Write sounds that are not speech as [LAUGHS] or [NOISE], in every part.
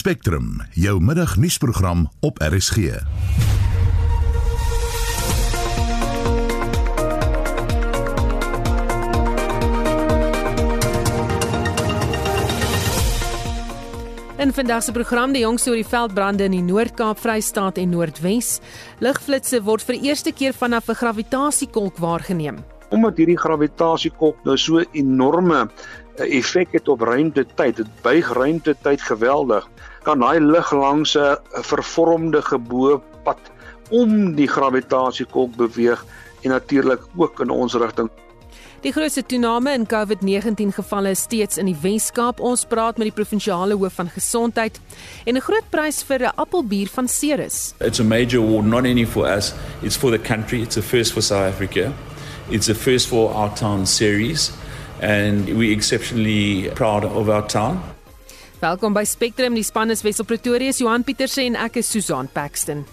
Spectrum, jou middagnuusprogram op RSG. In vandag se program die jongste oor die veldbrande in die Noord-Kaap, Vrystaat en Noordwes. Ligflitsse word vir eerste keer vanaf 'n gravitasiekolk waargeneem. Omdat hierdie gravitasiekolk nou so enorme eh, effek het op ruimtetyd, dit buig ruimtetyd geweldig, kan daai lig langs 'n vervormde geboopad om die gravitasiekolk beweeg en natuurlik ook in ons rigting. Die grootste toename in COVID-19 gevalle is steeds in die Wes-Kaap. Ons praat met die provinsiale hoof van gesondheid en 'n groot prys vir 'n appelbier van Ceres. It's a major award not only for us, it's for the country, it's a first for South Africa. It's a first for our town series and we're exceptionally proud of our town. Welkom by Spectrum, die span is Wessel Pretorius, Johan Pieterse en ek is Susan Paxton.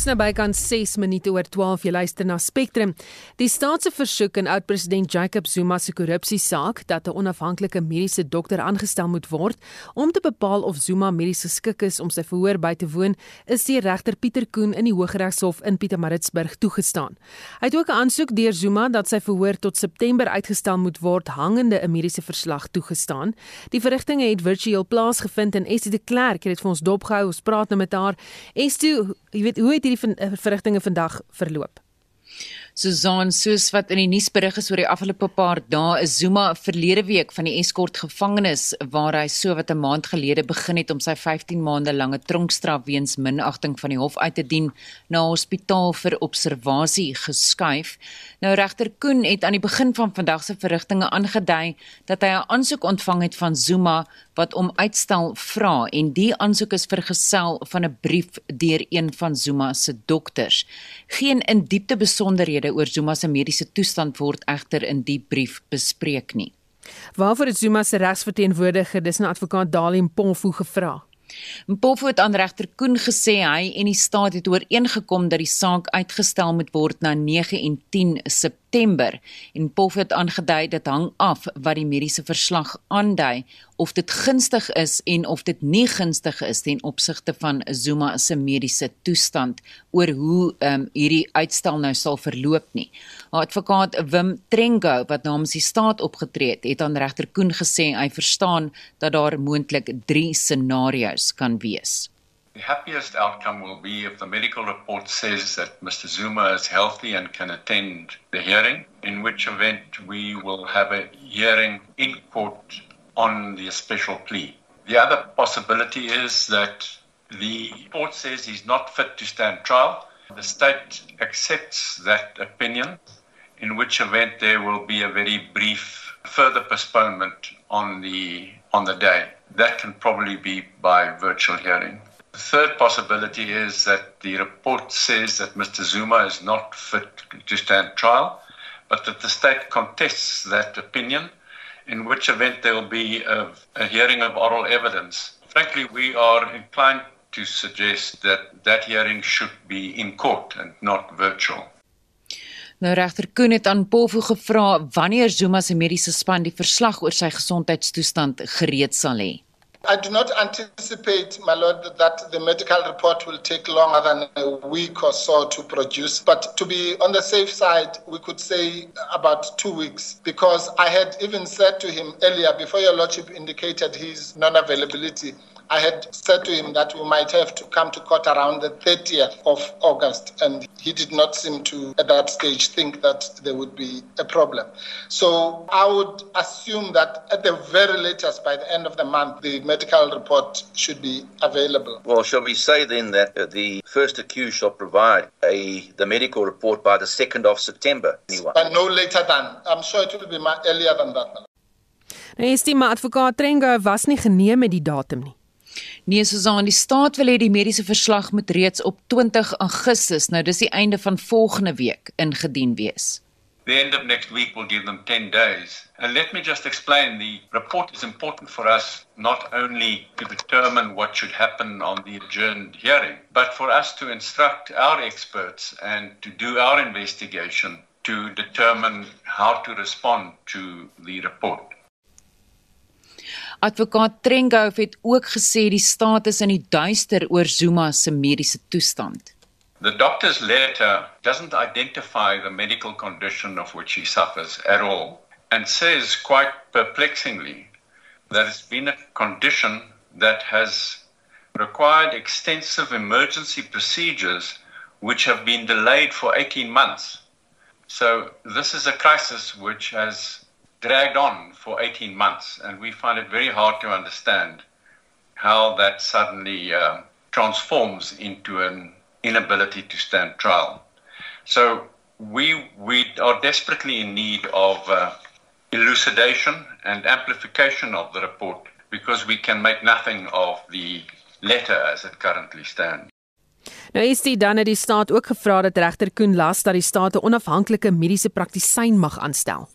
Dis nou bykans 6 minute oor 12 jy luister na Spectrum. Die staat se versoek aan oud-president Jacob Zuma se korrupsiesaak dat 'n onafhanklike mediese dokter aangestel moet word om te bepaal of Zuma medies geskik is om sy verhoor by te woon, is deur regter Pieter Koen in die Hooggeregshof in Pietermaritzburg toegestaan. Hy het ook 'n aansoek deur Zuma dat sy verhoor tot September uitgestel moet word hangende 'n mediese verslag toegestaan. Die verrigtinge het virtueel plaasgevind en Estie de Klerk het dit vir ons dopgehou. Ons praat nou met haar. Estie, jy weet, hoe het hierdie eh, verrigtinge vandag verloop? Susan soos wat in die nuus berig is oor die afgelope paar dae is Zuma verlede week van die Eskort gevangenis waar hy so wat 'n maand gelede begin het om sy 15 maande lange tronkstraf weens minagting van die hof uit te dien na hospitaal vir observasie geskuif. Nou regter Koen het aan die begin van vandag se verrigtinge aangedui dat hy 'n aansoek ontvang het van Zuma wat om uitstel vra en die aansoek is vergesel van 'n brief deur een van Zuma se dokters. Geen in diepte besonderhede oor Zuma se mediese toestand word egter in die brief bespreek nie. Waarvoor het Zuma se regsverteenwoordiger, dis 'n advokaat Dalim Pomfu gevra? Mpofu het aan regter Koen gesê hy en die staat het ooreengekom dat die saak uitgestel moet word na 9 en 10 September en Mpofu het aangedui dit hang af wat die mediese verslag aandui of dit gunstig is en of dit nie gunstig is ten opsigte van Zuma se mediese toestand oor hoe um, hierdie uitstel nou sal verloop nie. Haar advokaat Wim Trengo wat namens die staat opgetree het, het aan regter Koen gesê hy verstaan dat daar moontlik 3 scenario's kan wees. The happiest outcome will be if the medical report says that Mr. Zuma is healthy and can attend the hearing, in which event we will have a hearing in court on the special plea. The other possibility is that the court says he's not fit to stand trial. The state accepts that opinion, in which event there will be a very brief further postponement on the on the day. That can probably be by virtual hearing. The third possibility is that the report says that Mr. Zuma is not fit to stand trial, but that the state contests that opinion in which event there will be a, a hearing of oral evidence. Frankly, we are inclined to suggest that that hearing should be in court and not virtual. Nou regter Koen het aan Polfu gevra wanneer Zuma se mediese span die verslag oor sy gesondheidstoestand gereed sal hê. I do not anticipate, my lord, that the medical report will take longer than a week or so to produce. But to be on the safe side, we could say about two weeks, because I had even said to him earlier, before your lordship indicated his non availability, I had said to him that we might have to come to court around the 30th of August, and he did not seem to, at that stage, think that there would be a problem. So I would assume that at the very latest, by the end of the month, the medical report should be available. Well, shall we say then that uh, the first accused shall provide a the medical report by the 2nd of September? Anyone? But no later than. I'm sure it will be earlier than that. Nou is die advokaat Trengo was nie geneem met die datum nie. Nee, Susan, die staat wil hê die mediese verslag moet reeds op 20 Augustus, nou dis die einde van volgende week ingedien wees. the end of next week will give them 10 days. And let me just explain the report is important for us not only to determine what should happen on the adjourned hearing, but for us to instruct our experts and to do our investigation to determine how to respond to the report. Advokaat Trengove het ook gesê die staat is in die duister oor Zuma se mediese toestand. The doctor's letter doesn't identify the medical condition of which he suffers at all and says quite perplexingly that it's been a condition that has required extensive emergency procedures which have been delayed for 18 months. So, this is a crisis which has dragged on for 18 months, and we find it very hard to understand how that suddenly uh, transforms into an inability to stand trial. So we we are desperately in need of uh, elucidation and amplification of the report because we can make nothing of the letter as it currently stands. Nou is dit dan dat die staat ook gevra dat regter Koen Las dat die staat 'n onafhanklike mediese praktisyn mag aanstel.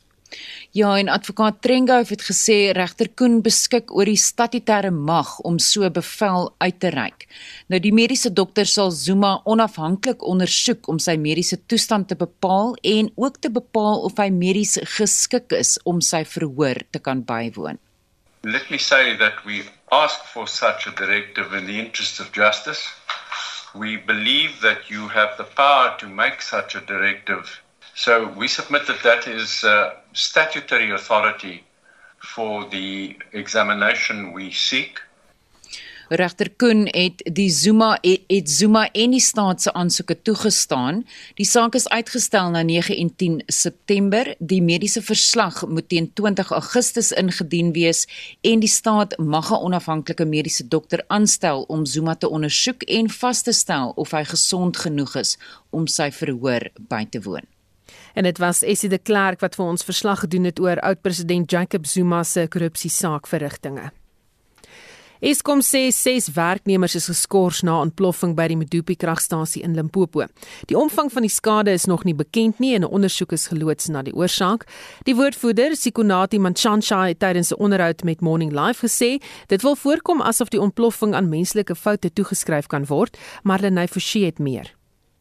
Ja, en advokaat Trengove het gesê regter Koen beskik oor die statutêre mag om so bevel uit te reik. Nou die mediese dokter sal Zuma onafhanklik ondersoek om sy mediese toestand te bepaal en ook te bepaal of hy medies geskik is om sy verhoor te kan bywoon. Let me say that we ask for such a directive in the interest of justice. We believe that you have the power to make such a directive So we submit that that is uh, statutory authority for the examination we seek. Regter Koen het die Zuma het Zuma en die staat se aansoeke toegestaan. Die saak is uitgestel na 9 en 10 September. Die mediese verslag moet teen 20 Augustus ingedien wees en die staat mag 'n onafhanklike mediese dokter aanstel om Zuma te ondersoek en vas te stel of hy gesond genoeg is om sy verhoor by te woon. En dit was Essie de Klerk wat vir ons verslag gedoen het oor oud-president Jacob Zuma se korrupsiesaak verrigtinge. Eskom sê ses werknemers is geskort na ontploffing by die Medupi kragstasie in Limpopo. Die omvang van die skade is nog nie bekend nie en 'n ondersoek is geloods na die oorsaak. Die woordvoerder, Sikonati Manchansha, het tydens 'n onderhoud met Morning Live gesê, dit wil voorkom asof die ontploffing aan menslike foute toegeskryf kan word, maar Lenay Forsie het meer.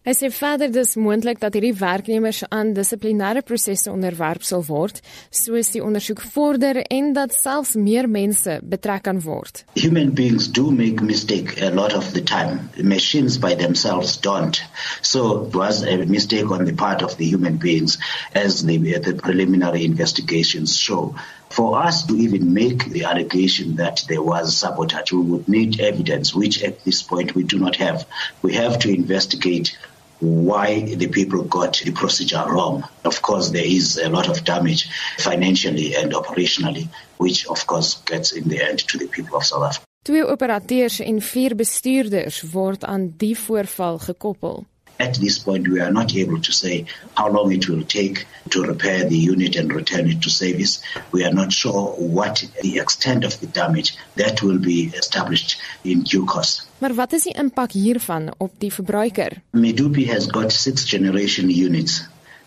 Hy sê verder dis moontlik dat hierdie werknemers aan dissiplinêre prosesse onderwerp sal word, soos die ondersoek vorder en dat selfs meer mense betrek kan word. Human beings do make mistake a lot of the time. Machines by themselves don't. So it was a mistake on the part of the human beings as the, the preliminary investigations show. For us to even make the allegation that there was sabotage, we would need evidence, which at this point we do not have. We have to investigate why the people got the procedure wrong. Of course, there is a lot of damage financially and operationally, which of course gets in the end to the people of South Africa. Twee operateurs en vier bestuurders word aan die voorval gekoppel. At this point, we are not able to say how long it will take to repair the unit and return it to service. We are not sure what the extent of the damage that will be established in due course. Maar wat is die impak hiervan op die verbruiker? Medupi has got six generation units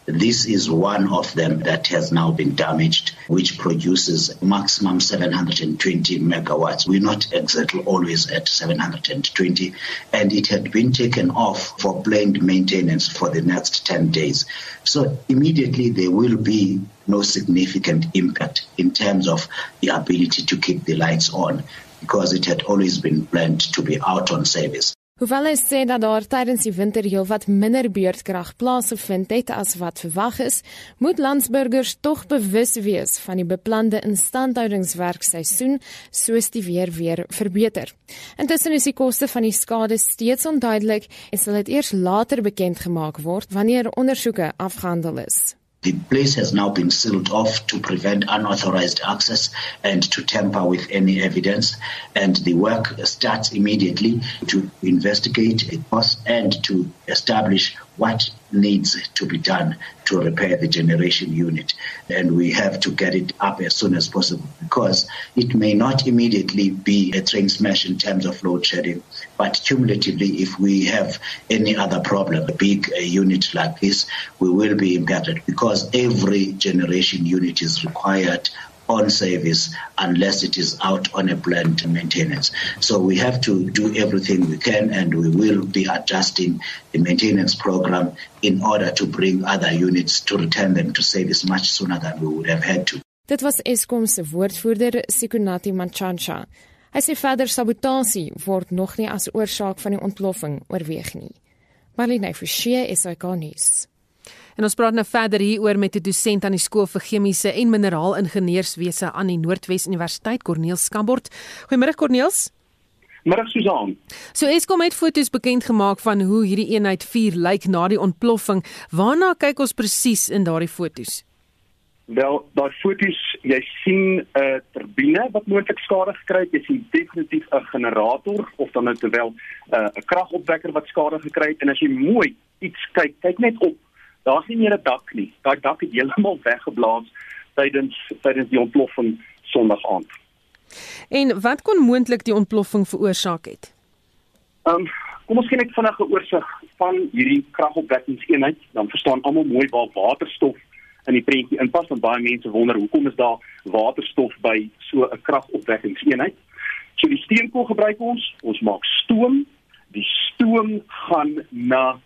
This is one of them that has now been damaged, which produces maximum 720 megawatts. We're not exactly always at 720, and it had been taken off for planned maintenance for the next 10 days. So immediately there will be no significant impact in terms of the ability to keep the lights on because it had always been planned to be out on service. Hoewel hy sê dat daar tydens die winter heelwat minder beurtkrag plaasgevind het as wat verwag is, moet landsburgers tog bewus wees van die beplande instandhoudingswerkseisoen soos die weer weer verbeter. Intussen is die koste van die skade steeds onduidelik en sal dit eers later bekend gemaak word wanneer ondersoeke afgehandel is. The place has now been sealed off to prevent unauthorized access and to tamper with any evidence. And the work starts immediately to investigate the cause and to establish what needs to be done to repair the generation unit. And we have to get it up as soon as possible because it may not immediately be a train smash in terms of load shedding, but cumulatively, if we have any other problem, a big unit like this, we will be impacted because every generation unit is required on service unless it is out on a planned maintenance. So we have to do everything we can and we will be adjusting the maintenance program in order to bring other units to return them to service much sooner than we would have had to. Dit was Eskom se woordvoerder Sikunati Manchansha. Hy sê verder sabotasie word nog nie as oorsaak van die ontploffing oorweeg nie. Marlene Forsie, SAK nuus. En ons praat nou verder hieroor met 'n dosent aan die skool vir chemiese en mineraalingenieurswese aan die Noordwes Universiteit, Corneel Skambort. Goeiemôre Corneels. Middag Susan. So Eskom het foto's bekend gemaak van hoe hierdie eenheid 4 lyk na die ontploffing. Waarna kyk ons presies in daardie foto's? Wel, daai foto's, jy sien 'n uh, turbine wat moontlik skade gekry het. Jy sien definitief 'n generator of dan nou terwyl 'n uh, kragopwekker wat skade gekry het en as jy mooi iets kyk, kyk net op daar's nie meer 'n dak nie. Daai dak het heeltemal [LAUGHS] weggeblaas tydens tydens die ontploffing Sondag aand. En wat kon moontlik die ontploffing veroorsaak het? Ehm um, kom ons kyk net vinnig 'n oorsig van hierdie kragopwekkingseenheid, dan verstaan almal mooi waar waterstof in die prentjie inpas want baie mense wonder hoekom is daar waterstof by so 'n kragopwekkingseenheid? So die steenkool gebruik ons, ons maak stoom. Die stoom gaan na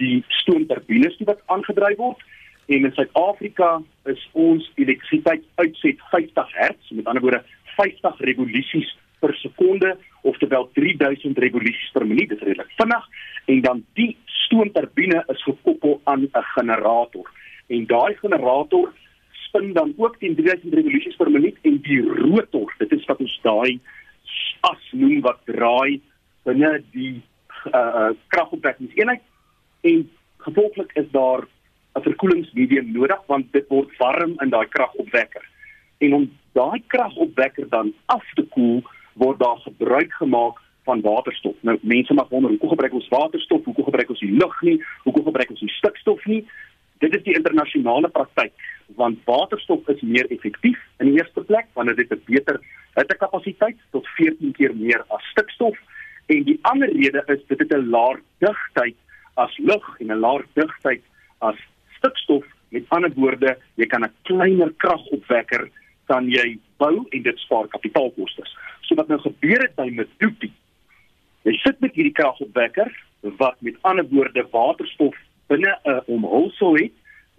die stoomturbines wat aangedryf word. En in Suid-Afrika is ons elektrisiteit uitset 50 Hz, met ander woorde 50 revolusies per sekonde of terwyl 3000 revolusies per minuut. Is redelik vinnig. En dan die stoomturbine is gekoppel aan 'n generator. En daai generator spin dan ook teen 3000 revolusies per minuut en die rotor dit is wat ons daai as noem wat draai binne die uh, kragopwekkingseenheid en gevolglik is daar 'n verkoelingsmedium nodig want dit word warm in daai kragopwekker. En om daai kragopwekker dan af te koel, word daar gebruik gemaak van waterstof. Nou mense mag wonder hoekom gebruik ons waterstof? Hoekom gebruik ons nie lug nie? Hoekom gebruik ons nie stikstof nie? Dit is die internasionale praktyk want waterstof is meer effektief in die eerste plek wanneer dit 'n beter hittekapasiteit tot 14 keer meer as stikstof en die ander rede is dit het 'n laer digtheid as lug en 'n laer digtheid as stikstof. Met ander woorde, jy kan 'n kleiner kragopwekker kan jy bou en dit spaar kapitaalkoste. So wat nou gebeur het by Medupi. Jy sit met hierdie kragopwekker wat met ander woorde waterstof binne 'n omhulsel het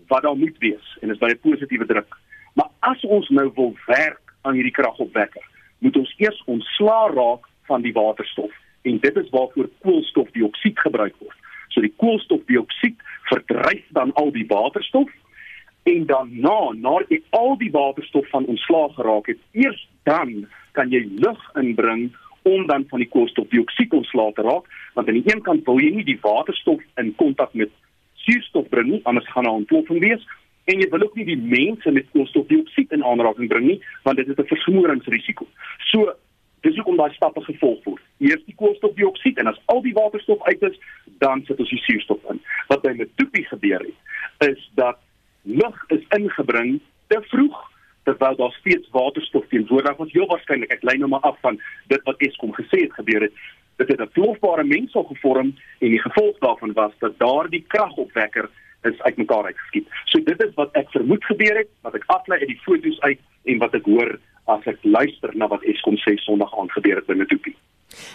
wat daar moet wees en is by 'n positiewe druk. Maar as ons nou wil werk aan hierdie kragopwekker, moet ons eers ontslaa raak van die waterstof en dit is waarvoor koolstofdioksied gebruik word. So die koolstofdioksied verdryf dan al die waterstof en dan na nadat jy al die waterstof van ontslaag geraak het, eers dan kan jy lug inbring om dan van die koolstofdioksied ontslae te raak, want aan die een kant wil jy nie die waterstof in kontak met suurstof bring nie, anders gaan 'n ontploffing wees en jy wil ook nie die mense met koolstofdioksied in aanraking bring nie, want dit is 'n versmoringsrisiko. So dis hoekom daai stappe gevolg word. Eers die koolstofdioksied en as al die waterstof uit is, dan sit ons die suurstof in. Wat by Medupi gebeur het, is dat lug is ingebring te vroeg terwyl daar steeds waterstof teenwoordig was. Heel waarskynlik, ek lei nou maar af van dit wat Eskom gesê het gebeur het. Dit het 'n plofbare mengsel gevorm en die gevolg daarvan was dat daardie kragopwekker is uitmekaar uitgeskiet. So dit is wat ek vermoed gebeur het, wat ek aflei uit die foto's uit en wat ek hoor as ek luister na wat Eskom sê Sondag aand gebeur het by Medupi.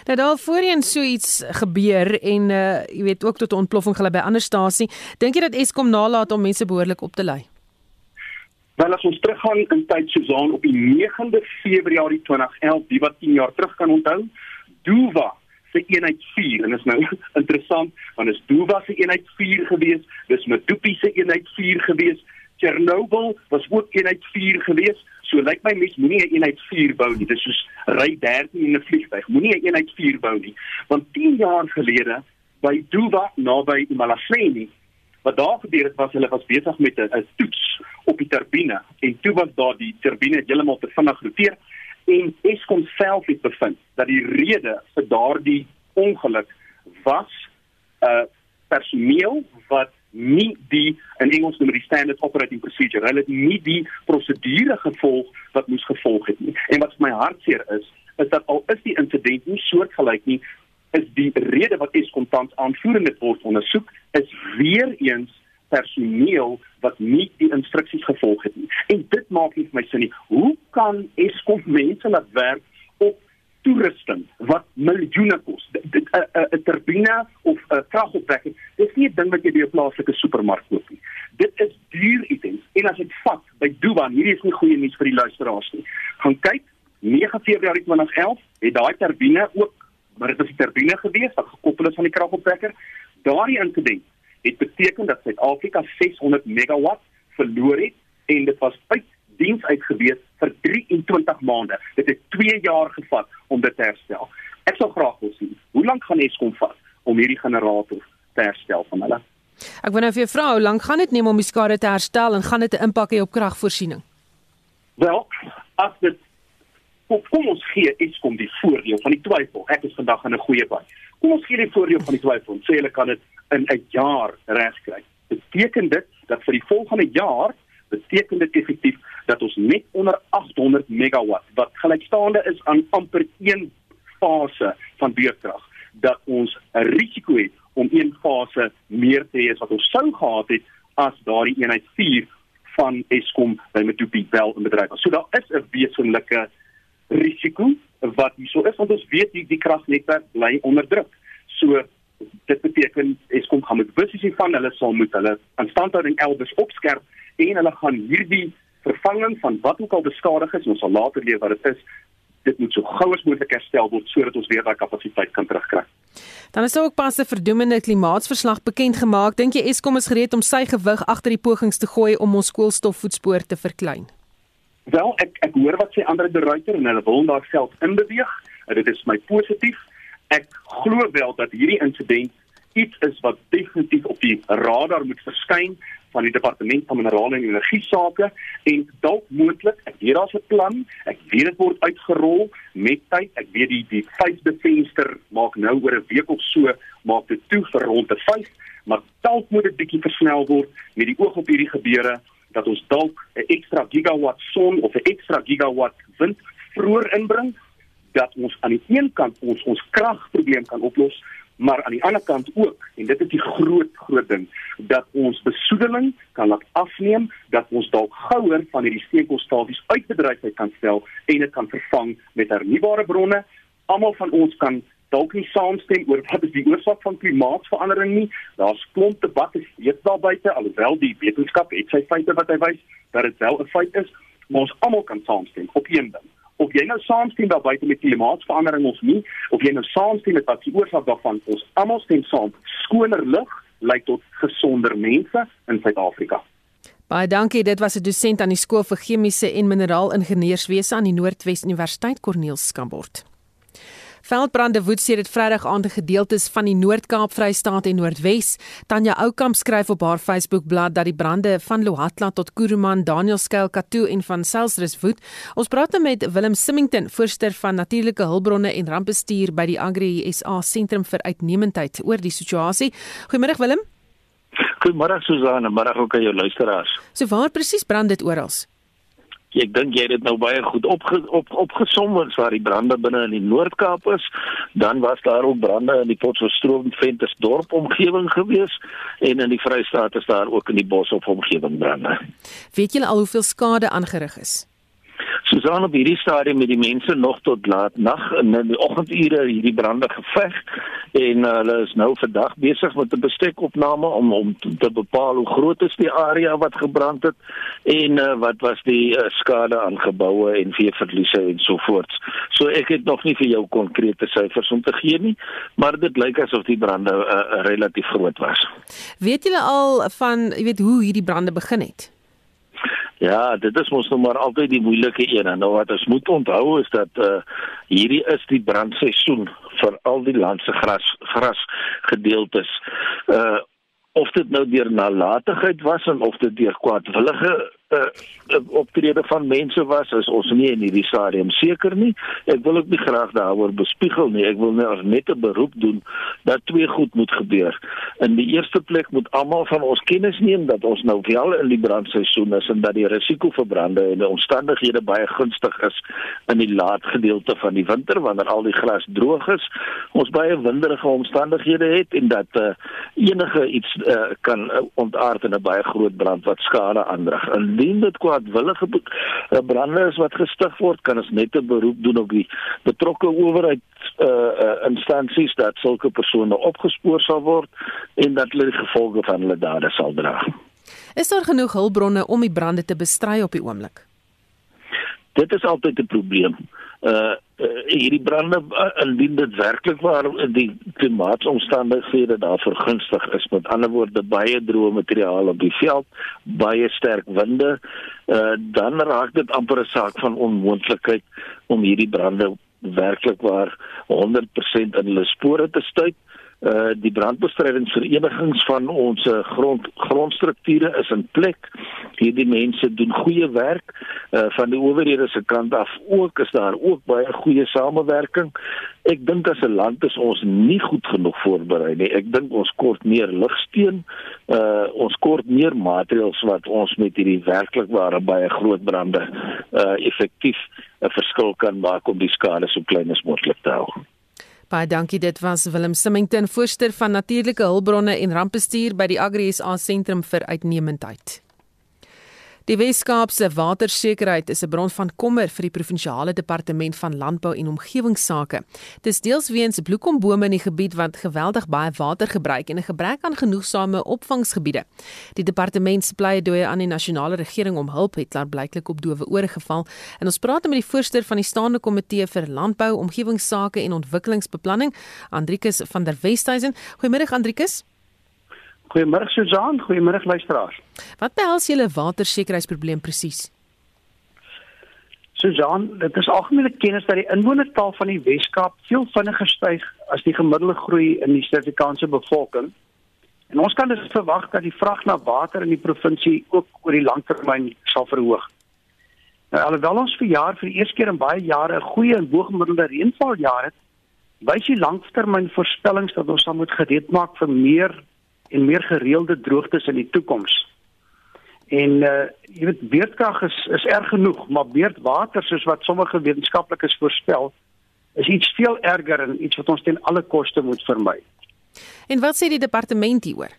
Nou daar voorheen so iets gebeur en uh jy weet ook tot 'n ontploffing gelei by ander stasie. Dink jy dat Eskom nalat om mense behoorlik op te lei? Wel as ons teruggaan in tyd Suzan op die 9de Februarie 2011, die wat 10 jaar terug kan onthou, Duva se eenheid 4 en is nou [LAUGHS] interessant want is Duva se eenheid 4 gewees, dis Medupi se eenheid 4 gewees, Chernobyl was ook eenheid 4 gewees. So lyk my mens moenie 'n eenheid 4 bou nie. Dit is soos ry 13 in 'n vliegtuig. Moenie 'n eenheid 4 bou nie. Want 10 jaar gelede by Duva naby Imalafeni wat daar gebeur het was hulle was besig met 'n toets op die turbine en toe was daar die turbine heeltemal te vinnig roteer en Eskom self het bevind dat die rede vir daardie ongeluk was 'n uh, personeel wat nie die in Engels noem die standard operating procedure. Hulle het nie die prosedure gevolg wat moes gevolg het nie. En wat vir my hartseer is, is dat al is die insident nie soortgelyk nie, is die rede wat Eskom tans aanvoer en dit word ondersoek is weer eens personeel wat nie die instruksies gevolg het nie. En dit maak nie vir my sin nie. Hoe kan Eskom mense laat werk op toerusting wat miljoene kos? 'n turbine of 'n kragopwekking, dis nie 'n ding wat jy by 'n plaaslike supermark koop nie. Dit is duur items. En as ek vat by Duban, hierdie is nie goeie nuus vir die luisteraars nie. Gaan kyk 9 Februarie 2011 het daai turbine ook maar dit was 'n turbine gewees wat gekoppel is aan die kragopwekker. Daardie insident het beteken dat Suid-Afrika 600 megawatt verloor het en dit was uit diens uitgewees vir 23 maande. Dit het 2 jaar gevat om dit te herstel. Ek sou graag wil sien hoe lank gaan Eskom vat om hierdie generator te herstel van hulle. Ek wou nou vir jou vra, hoe lank gaan dit neem om die skade te herstel en gaan dit 'n impak hê op kragvoorsiening? Wel, as dit kom, kom ons gee Eskom die voordeel van die twyfel. Ek is vandag in 'n goeie by. Kom ons gee die voordeel van die twyfel. Sê hulle kan dit in 'n jaar regkry. Beteken dit dat vir die volgende jaar beteken dit effektief dat ons net onder 800 megawatt wat gelykstaande is aan amper een fase van beurtkrag dat ons 'n risiko het om een fase meer te hê as wat ons sou gehad het as daardie eenheid 4 van Eskom by Medupi wel in bedryf was. So daar is 'n wesenlike risiko wat hierso is want ons weet die, die kragnetwerk bly onder druk. So dit beteken Eskom gaan met bewus wees van hulle sal moet hulle instandhouding elders opskerp en hulle gaan hierdie vervanging van wat ook al beskadig is, ons sal later leer wat dit is, dit moet so gou as moontlik herstel word sodat ons weer daai kapasiteit kan terugkry. Dan is ook pas 'n verdoemende klimaatsverslag bekend gemaak. Dink jy Eskom is gereed om sy gewig agter die pogings te gooi om ons koolstofvoetspoor te verklein? Wel, ek ek hoor wat sê ander die ruiter en hulle wil daar self inbeweeg. Dit is my positief. Ek glo wel dat hierdie insident iets is wat definitief op die radar moet verskyn van die departement van minerale en energie sake en dalk moontlik ek weet daar's 'n plan ek weet dit word uitgerol met tyd. Ek weet die die vyfde venster maak nou oor 'n week of so maak dit toe vir rond te 5 maar dalk moet dit bietjie versnel word met die oog op hierdie gebeure dat ons dalk 'n ekstra gigawatt son of 'n ekstra gigawatt wind vroeër inbring dat ons aan die een kant ons ons kragprobleem kan oplos maar aan die ander kant ook en dit is die groot groot ding dat ons besoedeling kan laat afneem dat ons dalk gouer van hierdie steenkoolstasies uit bedryfheid kan stel en dit kan vervang met hernubare bronne. Almal van ons kan dalk nie saamstem oor wat is die oorsaak van klimaatsverandering nie. Daar's klomp debatte steeds daar buite alhoewel die wetenskap het sy feite wat hy wys dat dit wel 'n feit is maar ons almal kan saamstem op een ding of jy nou saamstem daar buite met klimaatsverandering of nie, of jy nou saamstem met wat die oorsaak daarvan is, ons almal stem saam. Skoner lug lei tot gesonder mense in Suid-Afrika. Baie dankie. Dit was 'n dosent aan die skool vir chemiese en mineraalingenieurswese aan die Noordwes Universiteit Cornelis Skambort. Veldbrande woed sedert Vrydag aand in gedeeltes van die Noord-Kaap, Vrystaat en Noordwes. Tanya Oukamp skryf op haar Facebook-blad dat die brande van Lohatla tot Kuruman, Danielskuil, Katoo en van Selsrus woed. Ons praat nou met Willem Simington, voorsteur van natuurlike hulpbronne en rampbestuur by die Agri SA Sentrum vir Uitnemendheid oor die situasie. Goeiemôre Willem. Goeiemôre Susan, maar ook aan jou luisteraars. So waar presies brand dit oral? Ek dink jy het dit nou baie goed opge, op opgesom ons waar die brande binne in die Noord-Kaap is dan was daar ook brande in die Potchefstroom Ventersdorp omgewing gewees en in die Vrystaat is daar ook in die Boshoff omgewing brande. Weet julle al hoeveel skade aangerig is Susan op hierdie stadium met die mense nog tot laat nag in die oggendure hierdie brande geveg en uh, hulle is nou vandag besig met 'n bestekopname om om te bepaal hoe groot is die area wat gebrand het en uh, wat was die uh, skade aan geboue en veeverliese en so voort. So ek het nog nie vir jou konkrete syfers om te gee nie, maar dit lyk asof die brande uh, relatief groot was. Weet julle al van, jy weet hoe hierdie brande begin het? Ja, dit is mos nou maar altyd die moeilike een. Nou wat ons moet onthou is dat uh hierdie is die brandseisoen vir al die landse gras gras gedeeltes. Uh of dit nou deur nalatigheid was en of dit deur kwaadwillige uh, optrede van mense was is ons nie in hierdie stadium seker nie. Ek wil ook nie graag daaroor bespiegel nie. Ek wil net 'n beroep doen dat twee goed moet gebeur. In die eerste plek moet almal van ons kennis neem dat ons nou wel in die brandseisoen is en dat die risiko vir brande en die omstandighede baie gunstig is in die laat gedeelte van die winter wanneer al die gras droog is. Ons baie winderige omstandighede het en dat uh, enige iets uh, kan uh, ontaard in 'n baie groot brand wat skade aanrig. Indien dit kwaadwillige uh, brande is wat gestig word, kan ons net 'n beroep doen op die betrokke owerheid uh, uh, instansies dat sulke persone opgespoor sal word en dat hulle die gevolge van hulle dade sal dra. Is daar genoeg hulpbronne om die brande te bestry op die oomblik? Dit is altyd 'n probleem. Uh, uh hierdie brande uh, indien dit werklik waar die klimaatomstandighede daar vergunstig is met ander woorde baie droë materiaal op die veld baie sterk winde uh dan raak dit amper 'n saak van onmoontlikheid om hierdie brande werklik waar 100% in hulle spore te stuit. uh die brandbestrydingsverenigings van ons grond grondstrukture is in plek. Hierdie mense doen goeie werk uh van die owerhede se kant af ook is daar ook baie goeie samewerking. Ek dink as 'n land is ons nie goed genoeg voorberei nie. Ek dink ons kort meer ligsteen. Uh ons kort meer materiale wat ons met hierdie werklik ware baie groot brande uh effektief 'n verskil kan maak om die skade so klein as moontlik te hou. Baie dankie. Dit was Willem Simmington, voorsteur van natuurlike hulpbronne en rampbestuur by die Agri SA Sentrum vir Uitnemendheid. Die Weskaapse watersekerheid is 'n bron van kommer vir die provinsiale departement van landbou en omgewingsake. Dis deels weens bloekombome in die gebied wat geweldig baie water gebruik en 'n gebrek aan genoegsame opvangsgebiede. Die departement se pleidooi aan die nasionale regering om hulp het klaar blyklik op dowe ore geval. En ons praat met die voorsteur van die staande komitee vir landbou, omgewingsake en ontwikkelingsbeplanning, Andrikus van der Westhuizen. Goeiemôre Andrikus. Goeiemôre Susan, goeiemôre luisteraars. Wat behels julle watersekerheidsprobleem presies? Susan, dit is algemene kennis dat die inwonertal van die Wes-Kaap veel vinniger styg as die gemiddelde groei in die Suid-Afrikaanse bevolking. En ons kan dus verwag dat die vraag na water in die provinsie ook oor die langtermyn sal verhoog. Nou alhoewel ons vir jaar vir die eerste keer in baie jare 'n goeie en bo-gemiddelde reënvaljaar het, wys die langtermynvoorspellings dat ons sal moet gereed maak vir meer en meer gereelde droogtes in die toekoms. En uh jy weet beerdkrag is is erg genoeg, maar beerdwater soos wat sommige wetenskaplikes voorspel, is iets veel erger en iets wat ons ten alle koste moet vermy. En wat sê die departement hieroor?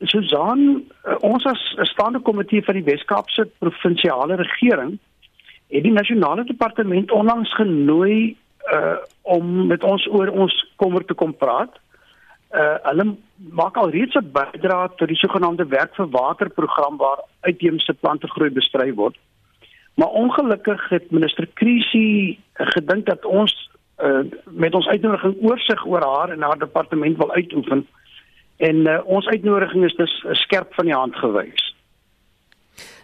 Susan, uh, ons as 'n staande komitee van die Wes-Kaapse provinsiale regering het die nasionale departement onlangs genooi uh om met ons oor ons kommer te kom praat uh hulle maak al reeds 'n bydrae tot die sogenaamde werk vir water program waar uitheemse plantegroei bestry word. Maar ongelukkig het minister Krisi gedink dat ons uh met ons uitnodiging oorsig oor haar en haar departement wil uitoefen en uh, ons uitnodiging is dus skerp van die hand gewys.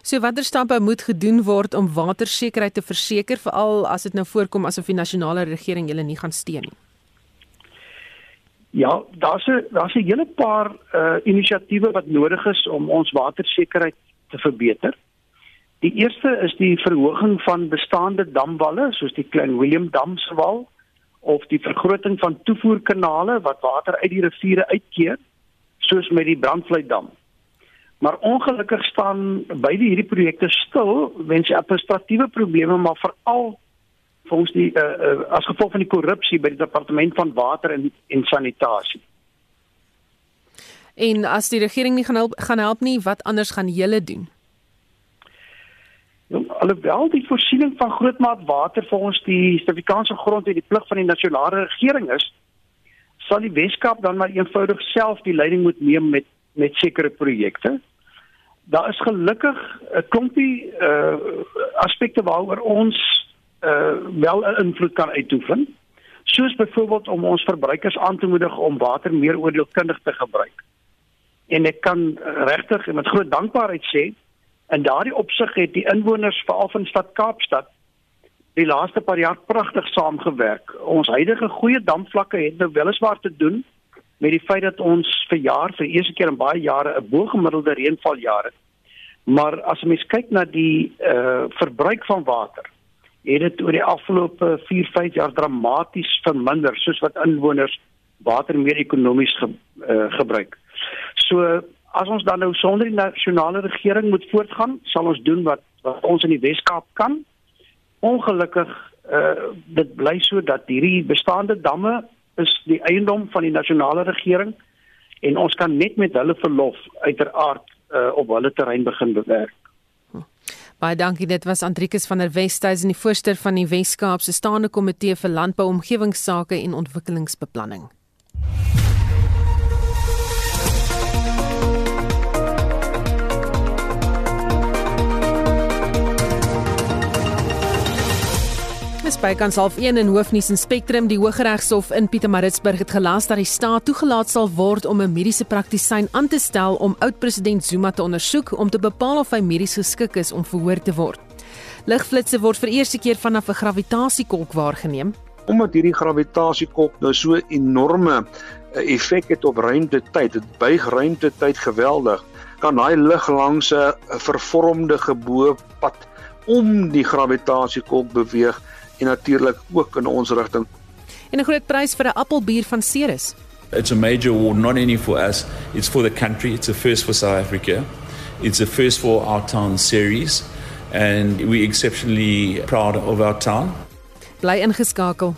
So watter stappe moet gedoen word om watersekerheid te verseker veral as dit nou voorkom asof die nasionale regering julle nie gaan steun nie? Ja, daar's 'n daar's 'n hele paar uh inisiatiewe wat nodig is om ons watersekerheid te verbeter. Die eerste is die verhoging van bestaande damwalle soos die Klein Willem Dam se wal of die vergroting van toevoerkanale wat water uit die riviere uitkeer soos met die Brandvlei Dam. Maar ongelukkig staan beide hierdie projekte stil weens administratiewe probleme maar veral volgens die uh, uh, as gevolg van die korrupsie by die departement van water en en sanitasie. En as die regering nie gaan help gaan help nie, wat anders gaan julle doen? Ja, alhoewel die voorsiening van grootmaat water ons die Suid-Afrikaanse grond en die plig van die nasionale regering is, sal die Weskaap dan maar eenvoudig self die leiding moet neem met met sekere projekte. Daar is gelukkig 'n klompie uh aspekte waaroor ons uh wel 'n invloed kan uitoefen. Soos byvoorbeeld om ons verbruikers aan te moedig om water meer oordeelkundig te gebruik. En ek kan regtig met groot dankbaarheid sê in daardie opsig het die inwoners veral van stad Kaapstad die laaste paar jaar pragtig saamgewerk. Ons huidige goeie damvlakke het nou weliswaar te doen met die feit dat ons vir jaar vir eerste keer in baie jare 'n bo-gemiddelde reënvaljaar het. Maar as jy mens kyk na die uh verbruik van water, het dit oor die afgelope 4-5 jaar dramaties verminder soos wat inwoners water meer ekonomies ge, uh, gebruik. So as ons dan nou sonder die nasionale regering moet voortgaan, sal ons doen wat wat ons in die Wes-Kaap kan. Ongelukkig uh dit bly so dat hierdie bestaande damme is die eiendom van die nasionale regering en ons kan net met hulle verlof uiteraard uh, op hulle terrein begin bewerk. Baie dankie. Dit was Andrikus van der Westhuizen, die voorsteur van die Wes-Kaapse Staande Komitee vir Landbou, Omgewingsake en Ontwikkelingsbeplanning. Bykans half 1 in Hoofnuus en Spectrum. Die Hooggeregshof in Pietermaritzburg het gelas dat die staat toegelaat sal word om 'n mediese praktisyn aan te stel om oud-president Zuma te ondersoek om te bepaal of hy medies geskik is om verhoor te word. Ligflitsse word vir eerste keer vanaf 'n gravitasiekolk waargeneem. Omdat hierdie gravitasiekolk nou so enorme eh, effek het op ruimtetyd, dit buig ruimtetyd geweldig, kan daai lig langs 'n vervormde geboopad om die gravitasiekolk beweeg en natuurlik ook in ons rigting. En 'n groot prys vir 'n appelbier van Ceres. It's a major award not only for us, it's for the country, it's a first for South Africa. It's a first for our town series and we exceptionally proud of our town. Bly ingeskakel.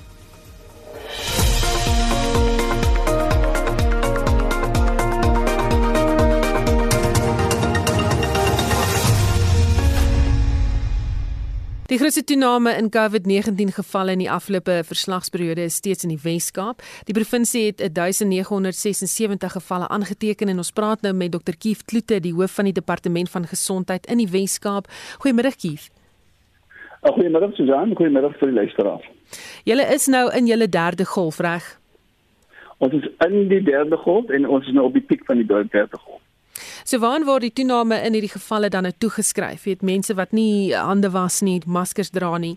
Die grootste toename in COVID-19 gevalle in die afgelope verslagsperiode is steeds in die Wes-Kaap. Die provinsie het 1976 gevalle aangeteken en ons praat nou met Dr. Kief Kloete, die hoof van die departement van gesondheid in die Wes-Kaap. Goeiemiddag Kief. Goeiemiddag Susan, goeiemiddag vir die luisteraars. Julle is nou in julle derde golf, reg? Ons is in die derde golf en ons is nou op die piek van die derde golf. So waaraan word die toename in hierdie gevalle dan nou toegeskryf? Jy weet mense wat nie hande was nie, maskers dra nie.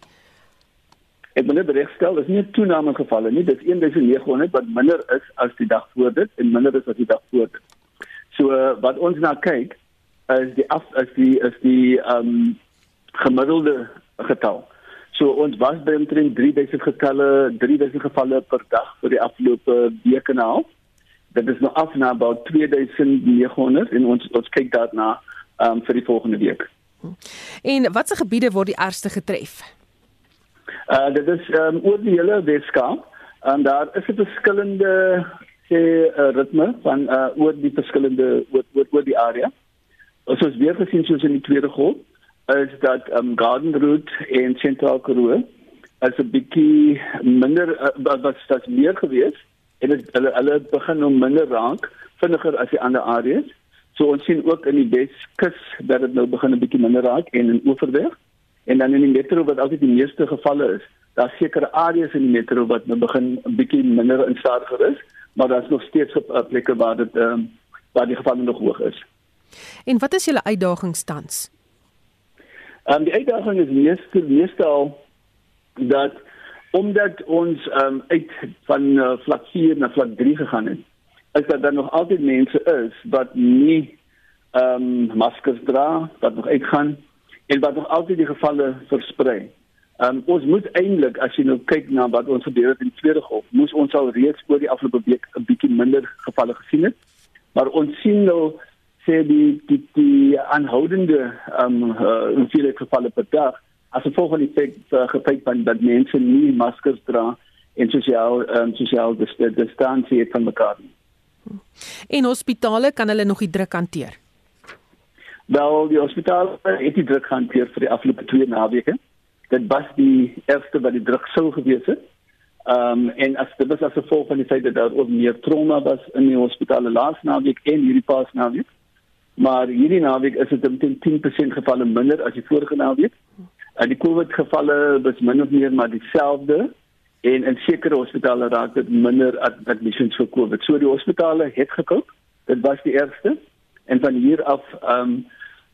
Ek wil net regstel, dis nie 'n toename gevalle nie, dis 1900 wat minder is as die dag voor dit en minder is as die dag voor dit. So wat ons nou kyk is die af is die is die ehm um, gemiddelde getal. So ons was by omtrent 3000 getalle, 3000 gevalle per dag vir die afgelope week en 'n half dit is nou af na about 2900 en ons ons kyk daarna um, vir die volgende week. En watse gebiede word die ergste getref? Uh dit is um, oor die hele Weskaap en daar is 'n verskillende sê uh, ritme van uh oor die verskillende oor, oor, oor die area. Ons het weer gesien soos in die tweede golf is dat um, Garden Route en Central Karoo as 'n bietjie minder uh, wat wat meer geweest en het, hulle hulle begin nou minder raak vinniger as die ander areas. So ons sien ook in die Weskus dat dit nou begin 'n bietjie minder raak en in Oeverberg en dan in die metro wat altyd die meeste gevalle is. Daar sekere areas in die metro wat nou begin 'n bietjie minder instadiger is, maar daar's nog steeds op uh, plekke waar dit ehm um, waar die gevalle nog hoog is. En wat is julle uitdagings tans? Ehm um, die uitdaging is meeste meestal dat omdat ons um, uit van uh, vlak 4 na vlak 3 gegaan het is dat daar nog altyd mense is wat nie ehm um, maskers dra wat nog uitgaan en wat nog altyd die gevalle versprei. Ehm um, ons moet eintlik as jy nou kyk na wat ons gebeur het in die tweede golf, moes ons al reeds oor die afgelope week 'n bietjie minder gevalle gesien het. Maar ons sien nou sê die die die aanhoudende ehm um, uh, hoeveelheid gevalle per dag as gevolg van die feit uh, gefeit van dat mense nie maskers dra en sosiaal um, sosiaal distansie van mekaar nie. En hospitale kan hulle nog die druk hanteer. Wel, die hospitale het die druk hanteer vir die afgelope 2 naweke. Dit was die eerste wat die druk sou gewees het. Ehm um, en as dit was as gevolg van die feit dat daar ook meer trauma was in die hospitale laas naweek en hierdie pas naweek. Maar hierdie naweek is dit omtrent 10% gevalle minder as die vorige naweek. Uh, die COVID gevalle was min of meer maar dieselfde en in sekere hospitale raak dit minder admissions vir COVID. So die hospitale het gekoop. Dit was die eerste en van hier af ehm um,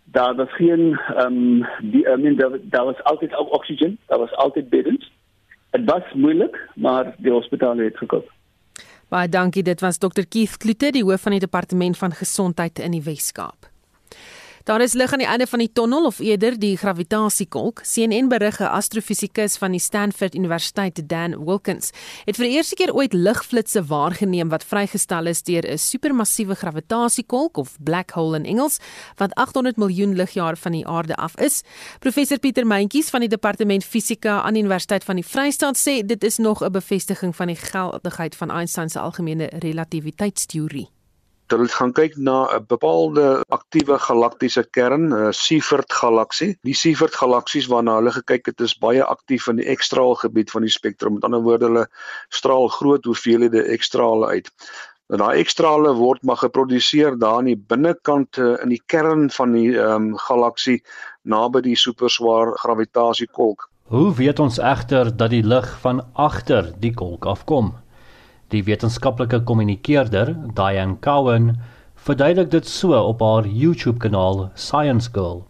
daar was geen ehm um, die I mean daar, daar was altyd ook oxygen, daar was altyd beddens. Dit was moeilik, maar die hospitale het gekoop. Baie dankie. Dit was Dr Keith Klute, die hoof van die departement van gesondheid in die Wes-Kaap. Daar is lig aan die einde van die tonnel of eerder die gravitasiekolk. CNN berig 'n astrofisikus van die Stanford Universiteit, Dan Wilkins, het vir die eerste keer ooit ligflitsse waargeneem wat vrygestel is deur 'n supermassiewe gravitasiekolk of black hole in Engels wat 800 miljoen ligjare van die aarde af is. Professor Pieter Meintjies van die Departement Fisika aan die Universiteit van die Vrystaat sê dit is nog 'n bevestiging van die geldigheid van Einstein se algemene relativiteitsteorie hulle gaan kyk na 'n bepaalde aktiewe galaktiese kern, 'n Seyfert galaksie. Die Seyfert galaksies waarna hulle gekyk het, is baie aktief in die ekstraal gebied van die spektrum. Met ander woorde, hulle straal groot hoeveelhede ekstrale uit. En daai ekstrale word maar geproduseer daar in die binnekant eh, in die kern van die um, galaksie naby die superswaar gravitasiekolk. Hoe weet ons egter dat die lig van agter die kolk afkom? Die wetenskaplike kommunikeerder, Diane Cowan, verduidelik dit so op haar YouTube-kanaal Science Girl.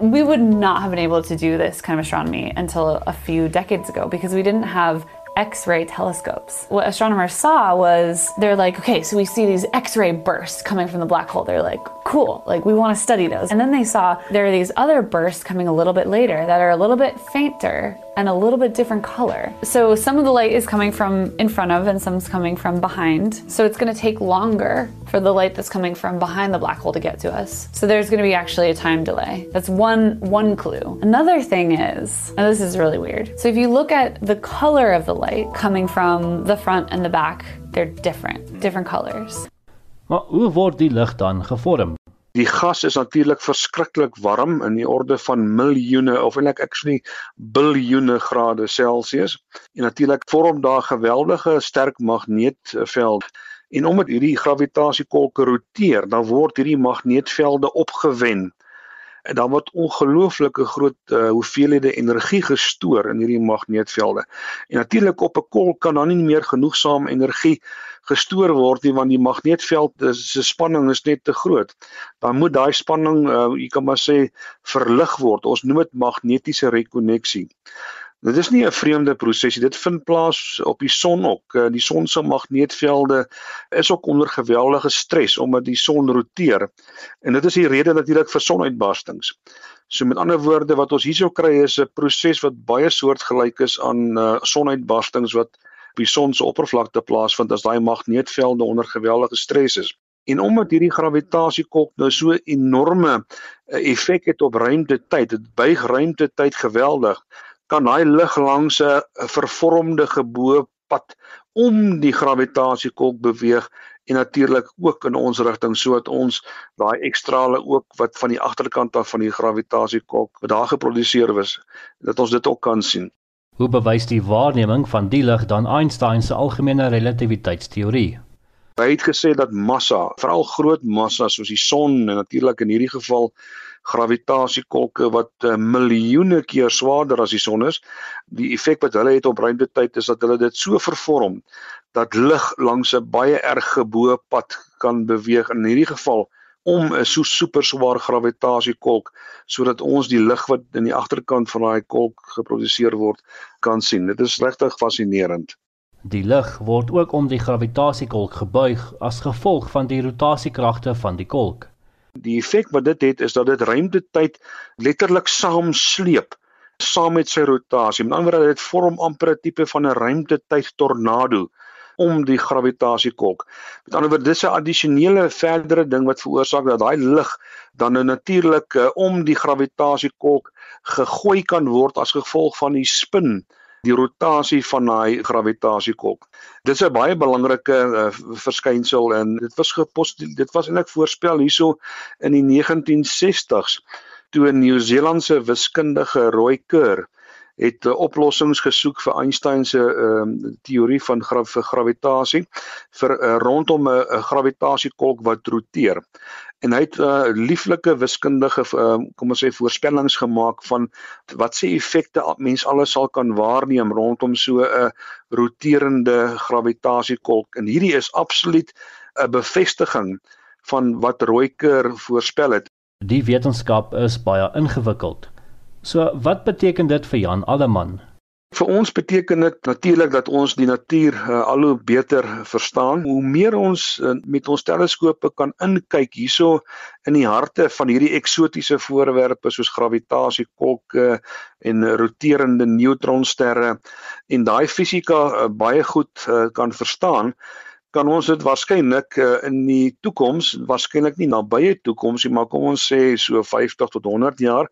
We would not have been able to do this kind of astronomy until a few decades ago because we didn't have X-ray telescopes. What astronomers saw was they're like, okay, so we see these X-ray bursts coming from the black hole. They're like, cool, like we want to study those. And then they saw there are these other bursts coming a little bit later that are a little bit fainter and a little bit different color. So some of the light is coming from in front of and some's coming from behind. So it's going to take longer for the light that's coming from behind the black hole to get to us. So there's going to be actually a time delay. That's one one clue. Another thing is, and this is really weird. So if you look at the color of the light coming from the front and the back, they're different, different colors. Maar hoe word die lig dan gevorm? Die gas is natuurlik verskriklik warm in die orde van miljoene of eintlik actually biljoene grade Celsius. En natuurlik vorm daar geweldige sterk magneetveld. En omdat hierdie gravitasiekolke roteer, dan word hierdie magneetvelde opgewen en dan word ongelooflike groot uh, hoeveelhede energie gestoor in hierdie magneetvelde. En natuurlik op 'n kolk kan dan nie meer genoegsaam energie gestoor word nie want die magneetveld se spanning is net te groot. Dan moet daai spanning, uh, jy kan maar sê, verlig word. Ons noem dit magnetiese rekonneksie. Dit is nie 'n vreemde proses nie. Dit vind plaas op die son ook. Eh, die son se magneetvelde is ook onder geweldige stres omdat die son roteer. En dit is die rede natuurlik vir sonuitbarstings. So met ander woorde wat ons hierso kry is 'n proses wat baie soortgelyk is aan uh, sonuitbarstings wat die son se oppervlakte plaasvind as daai magneetvelde onder geweldige stres is. En omdat hierdie gravitasiekok nou so enorme uh, effek het op ruimte-tyd, dit buig ruimte-tyd geweldig kan daai lig langs 'n vervormde geboopad om die gravitasie-kolk beweeg en natuurlik ook in ons rigting sodat ons daai ekstrale ook wat van die agterkant af van die gravitasie-kolk wat daar geproduseer is dat ons dit ook kan sien. Hoe bewys die waarneming van die lig dan Einstein se algemene relativiteitsteorie? Hy het gesê dat massa, veral groot massa soos die son en natuurlik in hierdie geval gravitasiekolke wat uh, miljoene keer swaarder as die son is. Die effek wat hulle het op ruimtetyd is dat hulle dit so vervorm dat lig langs 'n baie erg geboë pad kan beweeg in hierdie geval om 'n so super swaar gravitasiekolk sodat ons die lig wat in die agterkant van daai kolk geproduseer word kan sien. Dit is regtig fascinerend. Die lig word ook om die gravitasiekolk gebuig as gevolg van die rotasiekragte van die kolk. Die effek wat dit het is dat dit ruimtetyd letterlik saam sleep saam met sy rotasie. Met ander woorde dit vorm amper 'n tipe van 'n ruimtetyd tornado om die gravitasiekolk. Met ander woorde dis 'n addisionele verdere ding wat veroorsaak dat daai lig dan nou natuurlik uh, om die gravitasiekolk gegooi kan word as gevolg van die spin die rotasie van daai gravitasiekolk. Dit is 'n baie belangrike uh, verskynsel en dit was gepos dit was eintlik voorspel hierso in die 1960s toe 'n Nieu-Seelandse wiskundige Roy Kerr het uh, oplossings gesoek vir Einstein se ehm uh, teorie van gra vir gravitasie vir uh, rondom 'n gravitasiekolk wat roteer en hy het uh, lieflike wiskundige uh, kom ons sê voorspellings gemaak van wat se effekte mens alles sal kan waarneem rondom so 'n roterende gravitasiekolk en hierdie is absoluut 'n bevestiging van wat Rooiker voorspel het. Die wetenskap is baie ingewikkeld. So wat beteken dit vir Jan Alleman? Vir ons beteken dit natuurlik dat ons die natuur uh, al hoe beter verstaan. Hoe meer ons uh, met ons teleskope kan inkyk hierso in die harte van hierdie eksotiese voorwerpe soos gravitasiekolke en roterende neutronsterre en daai fisika uh, baie goed uh, kan verstaan, kan ons dit waarskynlik uh, in die toekoms, waarskynlik nie nabye toekoms nie, maar kom ons sê so 50 tot 100 jaar,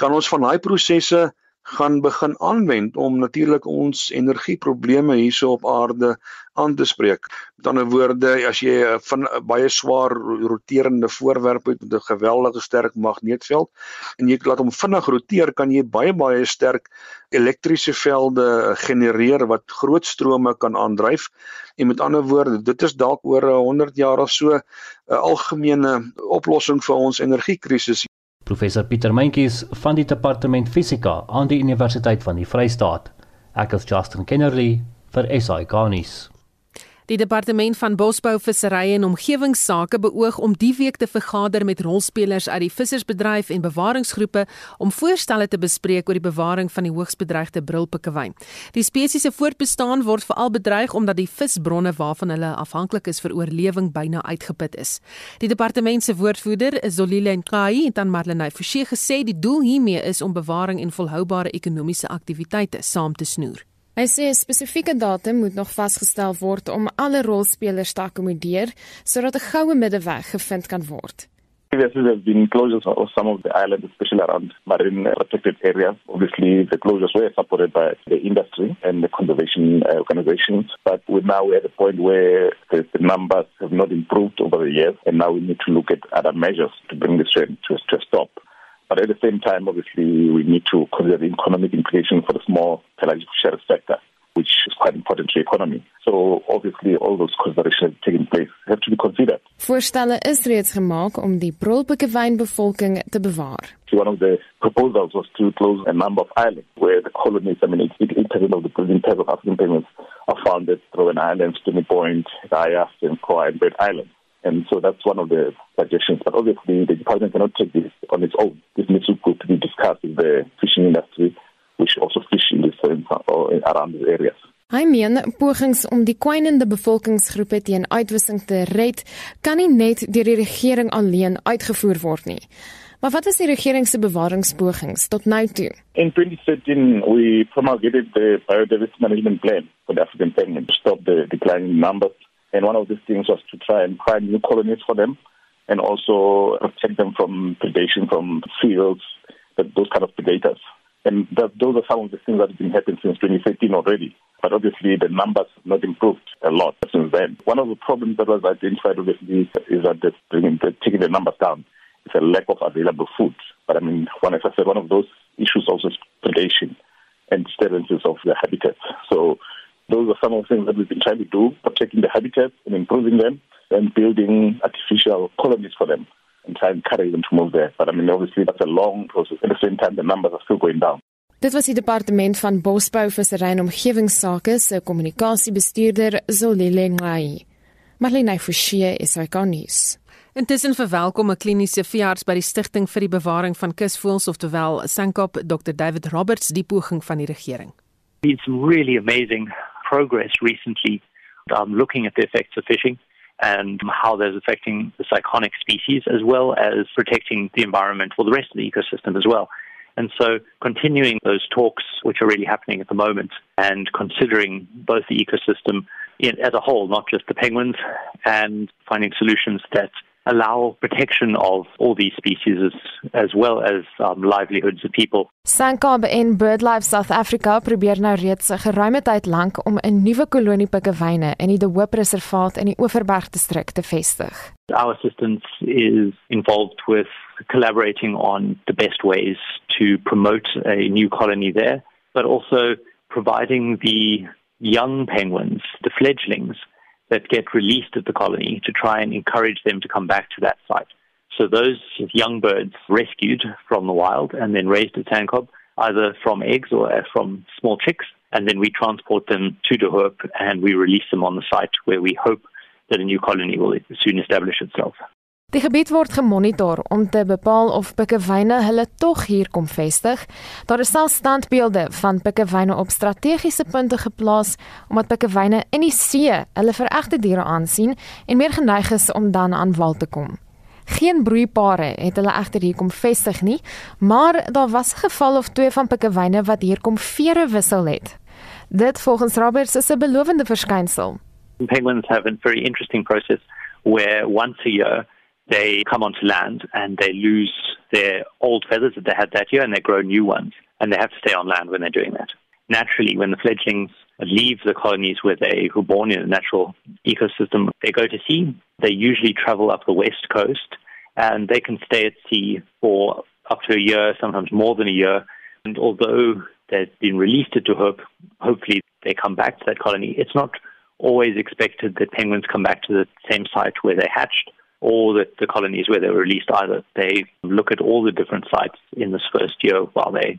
kan ons van daai prosesse gaan begin aanwend om natuurlik ons energieprobleme hierso op aarde aan te spreek. Met ander woorde, as jy van baie swaar roterende voorwerp het met 'n geweldige sterk magneetveld en jy laat hom vinnig roteer, kan jy baie baie sterk elektriese velde genereer wat groot strome kan aandryf. En met ander woorde, dit is dalk oor 100 jaar of so 'n algemene oplossing vir ons energiekrisis. Professor Pieter Mentjies van die Departement Fisika aan die Universiteit van die Vrystaat. Ek is Justin Kennerly vir SI Garnis. Die departement van Bosbou, Visserye en Omgewingsake beoog om die week te vergader met rolspelers uit die vissersbedryf en bewaringsgroepe om voorstelle te bespreek oor die bewaring van die hoogs bedreigde brilpikkewyn. Die spesies se voortbestaan word veral bedreig omdat die visbronne waarvan hulle afhanklik is vir oorlewing byna uitgeput is. Die departement se woordvoerder, Zolile Nkai, het aan Marlenae Forsie gesê die doel hiermee is om bewaring en volhoubare ekonomiese aktiwiteite saam te snoer. Hy sê 'n spesifieke datum moet nog vasgestel word om alle rolspelers te akkommodeer sodat 'n goue middeweg gevind kan word. Previously, there have been closures of some of the islands, especially around marine protected areas. Obviously, the closures were supported by the industry and the conservation uh, organizations. But we now we're at a point where the, the, numbers have not improved over the years, and now we need to look at other measures to bring this trend to, to a stop. But at the same time, obviously, we need to consider the economic implications for the small pelagic fisheries sector, which is quite important to the economy. So obviously, all those considerations taking place have to be considered. Voorstelle is reeds gemaak om die brolpikkewynbevolking te bewaar. One of the proposals was to close a number of islands where the colonies, I mean, 88% of the breeding pairs of African penguins are founded through an island, Stony Point, Ayas, and Koa and Bird Islands. And so that's one of the suggestions. But obviously, the department cannot take this on its own. This needs to be discussed with the fishing industry, which also fish in this or around these areas. Hy meen pogings om die kwynende bevolkingsgroepe teen uitwissing te red kan nie net deur die regering alleen uitgevoer word nie. Maar wat is die regering se bewaringspogings tot nou toe? In 2013 we promulgated the biodiversity management plan for the African penguin to stop the declining numbers And one of these things was to try and find new colonies for them and also protect them from predation from seals, those kind of predators. And that, those are some of the things that have been happening since 2013 already. But obviously, the numbers have not improved a lot since then. One of the problems that was identified, obviously, is that they're, taking the numbers down. It's a lack of available food. But I mean, when I said one of those issues also is predation and disturbances of the habitat. So those are some of the things that we've been trying to do, protecting the habitats and improving them and building artificial colonies for them and try and encourage them to move there. But I mean, obviously, that's a long process. At the same time, the numbers are still going down. Dit was die departement van Bosbou, Visserry en Omgewingsake se kommunikasiebestuurder Zolile Ngai. Marlene Forsie is hy konnies. Intussen verwelkom 'n kliniese veearts by die Stichting vir die Bewaring van Kusvoëls, oftewel SANKOP, Dr David Roberts, die poging van die regering. It's really amazing progress recently um, looking at the effects of fishing and how that's affecting the cyconic species as well as protecting the environment for the rest of the ecosystem as well. And so continuing those talks, which are really happening at the moment, and considering both the ecosystem as a whole, not just the penguins, and finding solutions that allow protection of all these species as, as well as um, livelihoods of people. Sankab en BirdLife South Africa probeer nou reeds 'n geruime tyd lank om 'n nuwe kolonie pikkewyne in die De Hoop Reservaat in die Oeverberg distrik te vestig. Our assistance is involved with collaborating on the best ways to promote a new colony there, but also providing the young penguins, the fledglings, that get released at the colony to try and encourage them to come back to that site. So those young birds rescued from the wild and then raised at Sandcob, either from eggs or uh, from small chicks, and then we transport them to De Hoop and we release them on the site where we hope that a new colony will soon establish itself. Die gebied word gemonitor om te bepaal of pikkewyne hulle tog hier kom vestig. Daar is selfs standbeelde van pikkewyne op strategiese punte geplaas omdat pikkewyne in die see hulle veregte diere aansien en meer geneig is om dan aan wal te kom. Geen broeipare het hulle egter hier kom vestig nie, maar daar was 'n geval of twee van pikkewyne wat hier kom vere wissel het. Dit volgens Roberts is 'n belowende verskynsel. Penguins have a very interesting process where once a year they come onto land and they lose their old feathers that they had that year and they grow new ones and they have to stay on land when they're doing that. Naturally, when the fledglings leave the colonies where they were born in a natural ecosystem, they go to sea. They usually travel up the west coast and they can stay at sea for up to a year, sometimes more than a year. And although they've been released to hope, hopefully they come back to that colony. It's not always expected that penguins come back to the same site where they hatched or that the colonies where they were released either. They look at all the different sites in this first year while they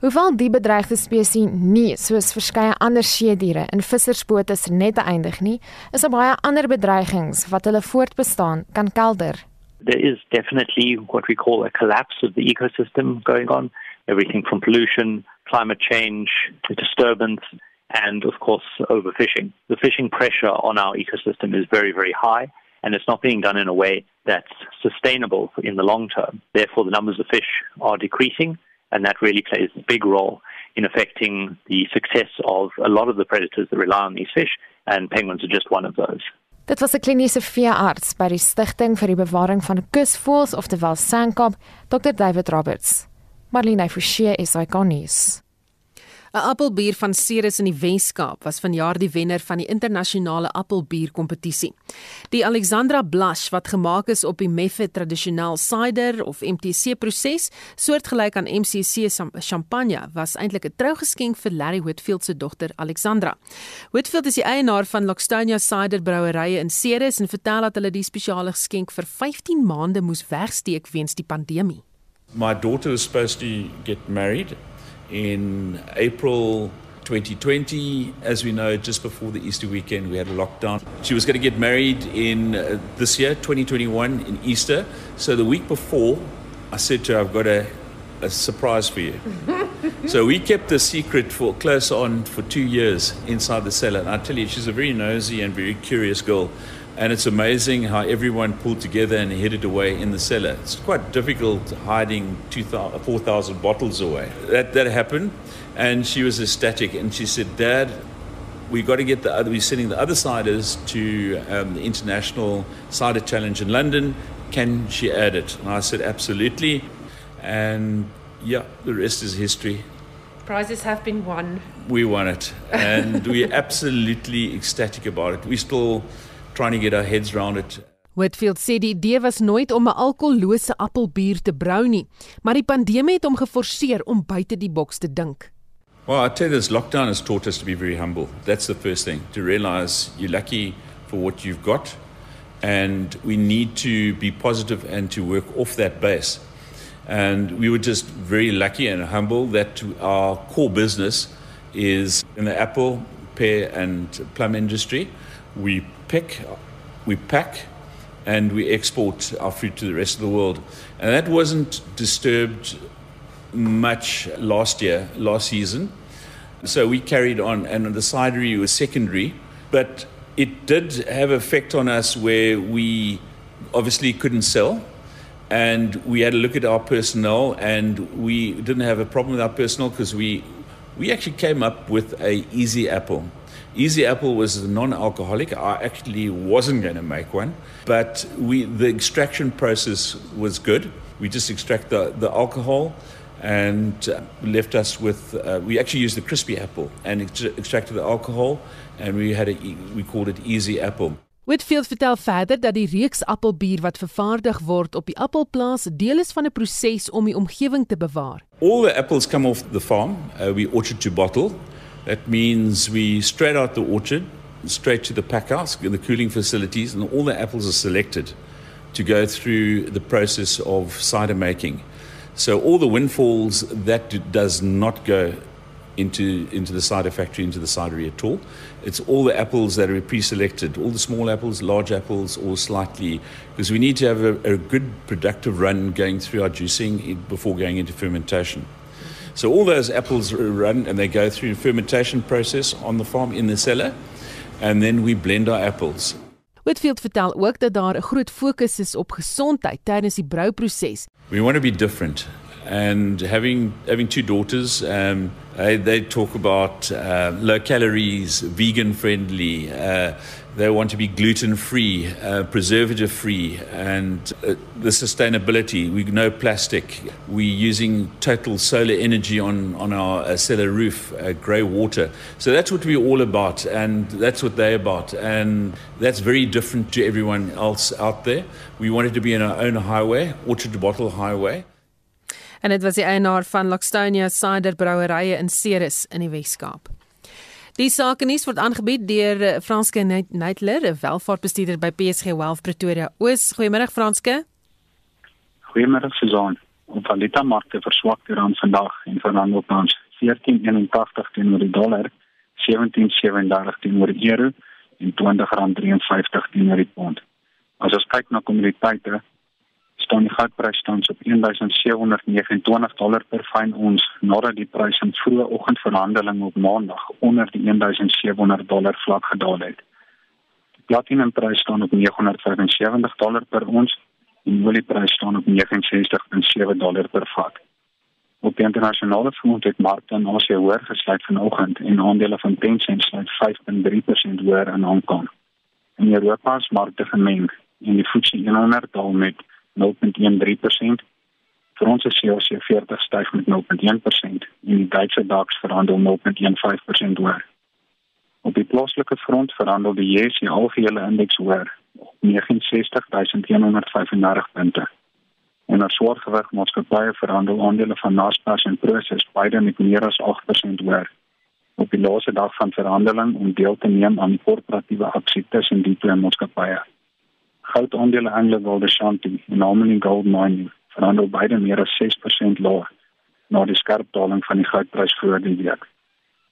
Hoewel die bedreigde spesies nie soos verskeie ander see diere in vissersbote se nette eindig nie, is daar baie ander bedreigings wat hulle voortbestaan kan kelder. There is definitely what we call a collapse of the ecosystem going on, everything from pollution, climate change, disturbance and of course overfishing. The fishing pressure on our ecosystem is very very high and it's not being done in a way that's sustainable in the long term. Therefore, the numbers of fish are decreasing, and that really plays a big role in affecting the success of a lot of the predators that rely on these fish, and penguins are just one of those. Dit was 'n kliniese veearts by die Stichting vir die Bewaring van Kusvoëls, oftewel SANKAP, Dr. David Roberts. Marlene Forsie is hy konnies. 'n Appelbier van Ceres in die Wes-Kaap was vanjaar die wenner van die internasionale appelbierkompetisie. Die Alexandra Blush wat gemaak is op die Method Traditional Cider of MTC proses, soortgelyk aan MCC Champagne, was eintlik 'n trougeskenk vir Larry Whitfield se dogter Alexandra. Whitfield is die eienaar van Lockstonia Cider Brouwerye in Ceres en vertel dat hulle die spesiale geskenk vir 15 maande moes wegsteek weens die pandemie. My daughter was supposed to get married in April 2020. As we know, just before the Easter weekend, we had a lockdown. She was going to get married in uh, this year, 2021, in Easter. So the week before, I said to her, I've got a, a surprise for you. [LAUGHS] so we kept the secret for close on for two years inside the cellar. And I tell you, she's a very nosy and very curious girl. And it's amazing how everyone pulled together and headed away in the cellar. It's quite difficult hiding 4,000 bottles away. That, that happened, and she was ecstatic. And she said, Dad, we got to get the other, we're sending the other ciders to um, the International Cider Challenge in London. Can she add it? And I said, absolutely. And yeah, the rest is history. Prizes have been won. We won it. And we're [LAUGHS] absolutely ecstatic about it. We still trying to get our heads around it. Whitfield sê die idee was nooit om 'n alkoholose appelbier te brou nie, maar die pandemie het hom geforseer om buite die boks te dink. Well, I tell you this lockdown has taught us to be very humble. That's the first thing, to realize you're lucky for what you've got and we need to be positive and to work off that base. And we were just very lucky and humble that our core business is in the apple, pear and plum industry. We pick, we pack, and we export our fruit to the rest of the world. And that wasn't disturbed much last year, last season. So we carried on, and the cidery was secondary, but it did have effect on us where we obviously couldn't sell. And we had a look at our personnel, and we didn't have a problem with our personnel because we, we actually came up with a easy apple. Easy Apple was non-alcoholic. I actually wasn't going to make one, but we the extraction process was good. We just extract the, the alcohol and uh, left us with uh, we actually used the crispy apple and ex extracted the alcohol and we had a we called it Easy Apple. Whitfield vertel verder dat die reeks appelbier wat vervaardig word op die appelplaas deel is van 'n proses om die omgewing te bewaar. All the apples come off the farm. Uh, we orchard to bottle. That means we straight out the orchard, straight to the pack house, the cooling facilities, and all the apples are selected to go through the process of cider making. So all the windfalls that does not go into into the cider factory, into the cidery at all. It's all the apples that are pre-selected, all the small apples, large apples, or slightly, because we need to have a, a good productive run going through our juicing eh, before going into fermentation. So all those apples run and they go through a fermentation process on the farm in the cellar, and then we blend our apples. Whitfield vertel ook dat daar 'n groot fokus is op gesondheid tydens die brouproses. We want to be different and having having two daughters um, they, they talk about uh, low calories vegan friendly uh, they want to be gluten free uh, preservative free and uh, the sustainability. We know plastic. We're using total solar energy on on our uh, cellar roof uh, grey water. So that's what we're all about and that's what they're about and that's very different to everyone else out there. We wanted to be in our own highway orchard bottle highway. En dit was die eienaar van Laxtonia Cider Brouwerye in Ceres in die. Die sake nuus word aangebied deur eh, Franske Neitler, 'n welvaartbestuurder by PSG Wealth Pretoria. Oos, goeiemôre Franske. Goeiemôre Susan. Op valuta markte verswak die rand vandag en verhandel tans 14.81 teenoor die dollar, 17.37 teenoor die euro en R20.53 teenoor die pond. As ons kyk na kommoditeite, staan die goudprys tans op 1729 dollar per fyn ons nadat die prys in vroeë oggendverhandeling op maandag onder die 1700 dollar vlak gedaal het. Die platinumprys staan op 975 dollar per ons en olieprys staan op 69.7 dollar per vat. Op die internasionale front het in Asië hoër gesluit vanoggend en aandele van Tencent sluit 5.3% hoër in Hong Kong. In Europa is markte gemeng en die FTSE 100 daal met 0.13%. Vir ons is CAC 40 styg met 0.1% en die Duitse DAX verhandel 0.15% hoër. Op die plaaslike front verhandel die JSE algehele indeks hoër op 69135 punte. En as swaargewig maatskappye verhandel aandele van Naspers en Prosus beide met meer as 8% hoër. Op die laaste dag van verhandeling om deel te neem aan korporatiewe aksie tussen die twee maatskappye goudaandele Anglo Gold Ashanti en Harmony Gold Mining verhandel beide meer as 6% laer na die skerp daling van die goudprys vroeër die week.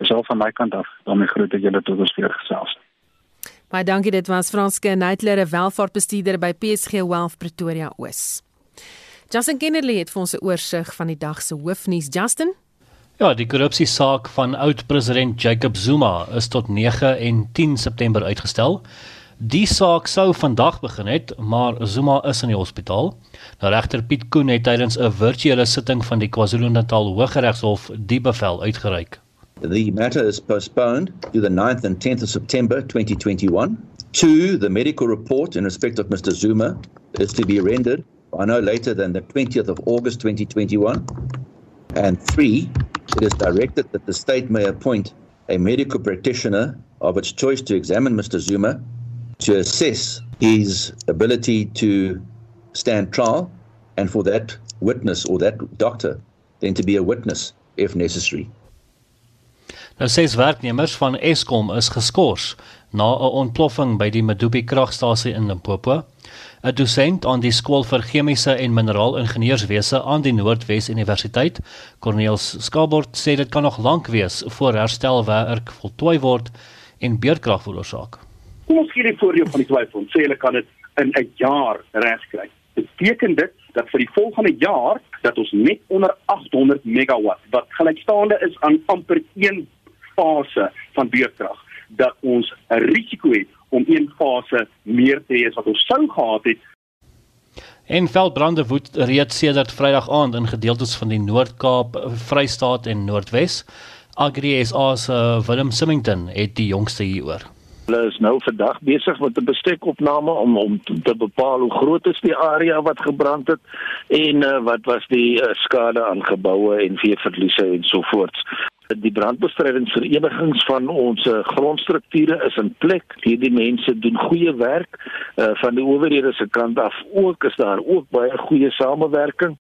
Dis al van my kant af, daarmee groet ek julle tot ons weer gesels. Baie dankie, dit was Franske Neitler, 'n welvaartbestuurder by PSG Wealth Pretoria Oos. Justin Kennedy het vir ons 'n oorsig van die dag se hoofnuus. Justin Ja, die korrupsiesaak van oud-president Jacob Zuma is tot 9 en 10 September uitgestel. Die saak sou vandag begin het, maar Zuma is in die hospitaal. Nou regter Piet Koen het tydens 'n virtuele sitting van die KwaZulu-Natal Hooggeregshof die bevel uitgereik. The matter is postponed to the 9th and 10th of September 2021. Two, the medical report in respect of Mr. Zuma is to be rendered by no later than the 20th of August 2021. And three, it is directed that the state may appoint a medical practitioner of its choice to examine Mr. Zuma to assess his ability to stand trial and for that witness or that doctor then to be a witness if necessary. Nou ses werknemers van Eskom is geskort na 'n ontploffing by die Medupi kragstasie in Limpopo. 'n Dosent aan die skool vir chemiese en mineraalingenieurswese aan die Noordwes Universiteit, Corneels Skabort, sê dit kan nog lank wees voor herstelwerk voltooi word en beerdkrag veroorsaak. Kom ons gee die voordeel van die twyfel. Sê hulle kan dit in 'n jaar regkry. Beteken dit dat vir die volgende jaar dat ons net onder 800 megawatt wat gelykstaande is aan amper een fase van beurtkrag dat ons 'n risiko het om een fase meer te hê as wat ons sou gehad het. En veldbrande woed reeds sedert Vrydag aand in gedeeltes van die Noord-Kaap, Vrystaat en Noordwes. Agri SA se Willem Symington het die jongste hieroor. Hulle is nou vandag besig met 'n bestekopname om om te bepaal hoe groot is die area wat gebrand het en uh, wat was die uh, skade aan geboue en veeverliese en so voort. Die brandbestrydingsverenigings van ons grondstrukture is in plek. Hierdie mense doen goeie werk uh, van die owerhede se kant af. Ook is daar ook baie goeie samewerking.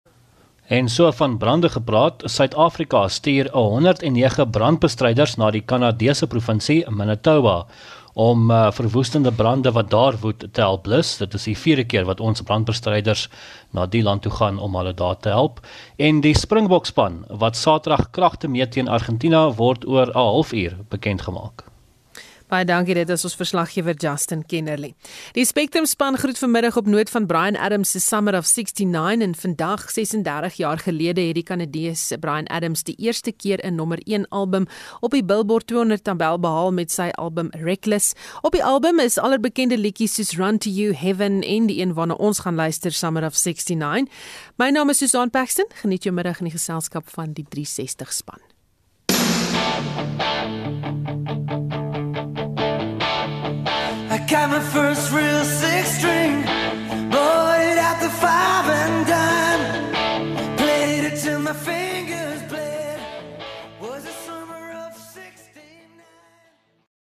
En so van brande gepraat, Suid-Afrika stuur 109 brandbestryders na die Kanadese provinsie Manitoba om uh, verwoestende brande wat daar woed te help blus. Dit is die vierde keer wat ons brandbestryders na die land toe gaan om hulle daar te help. En die Springbokspan wat Saterdag kragte meet teen Argentina word oor 'n halfuur bekend gemaak. Baie dankie dit is ons verslaggewer Justin Kennerly. Die Spectrum span groet vanmiddag op noot van Brian Adams se Summer of 69 en vandag 36 jaar gelede het die Kanadese Brian Adams die eerste keer 'n nommer 1 album op die Billboard 200 tabel behaal met sy album Reckless. Op die album is allerbekende liedjies soos Run to You, Heaven en die een waarna ons gaan luister Summer of 69. My naam is Susan Paxton. Geniet jou middag in die geselskap van die 360 span. Got my first real six string, bought it at the five and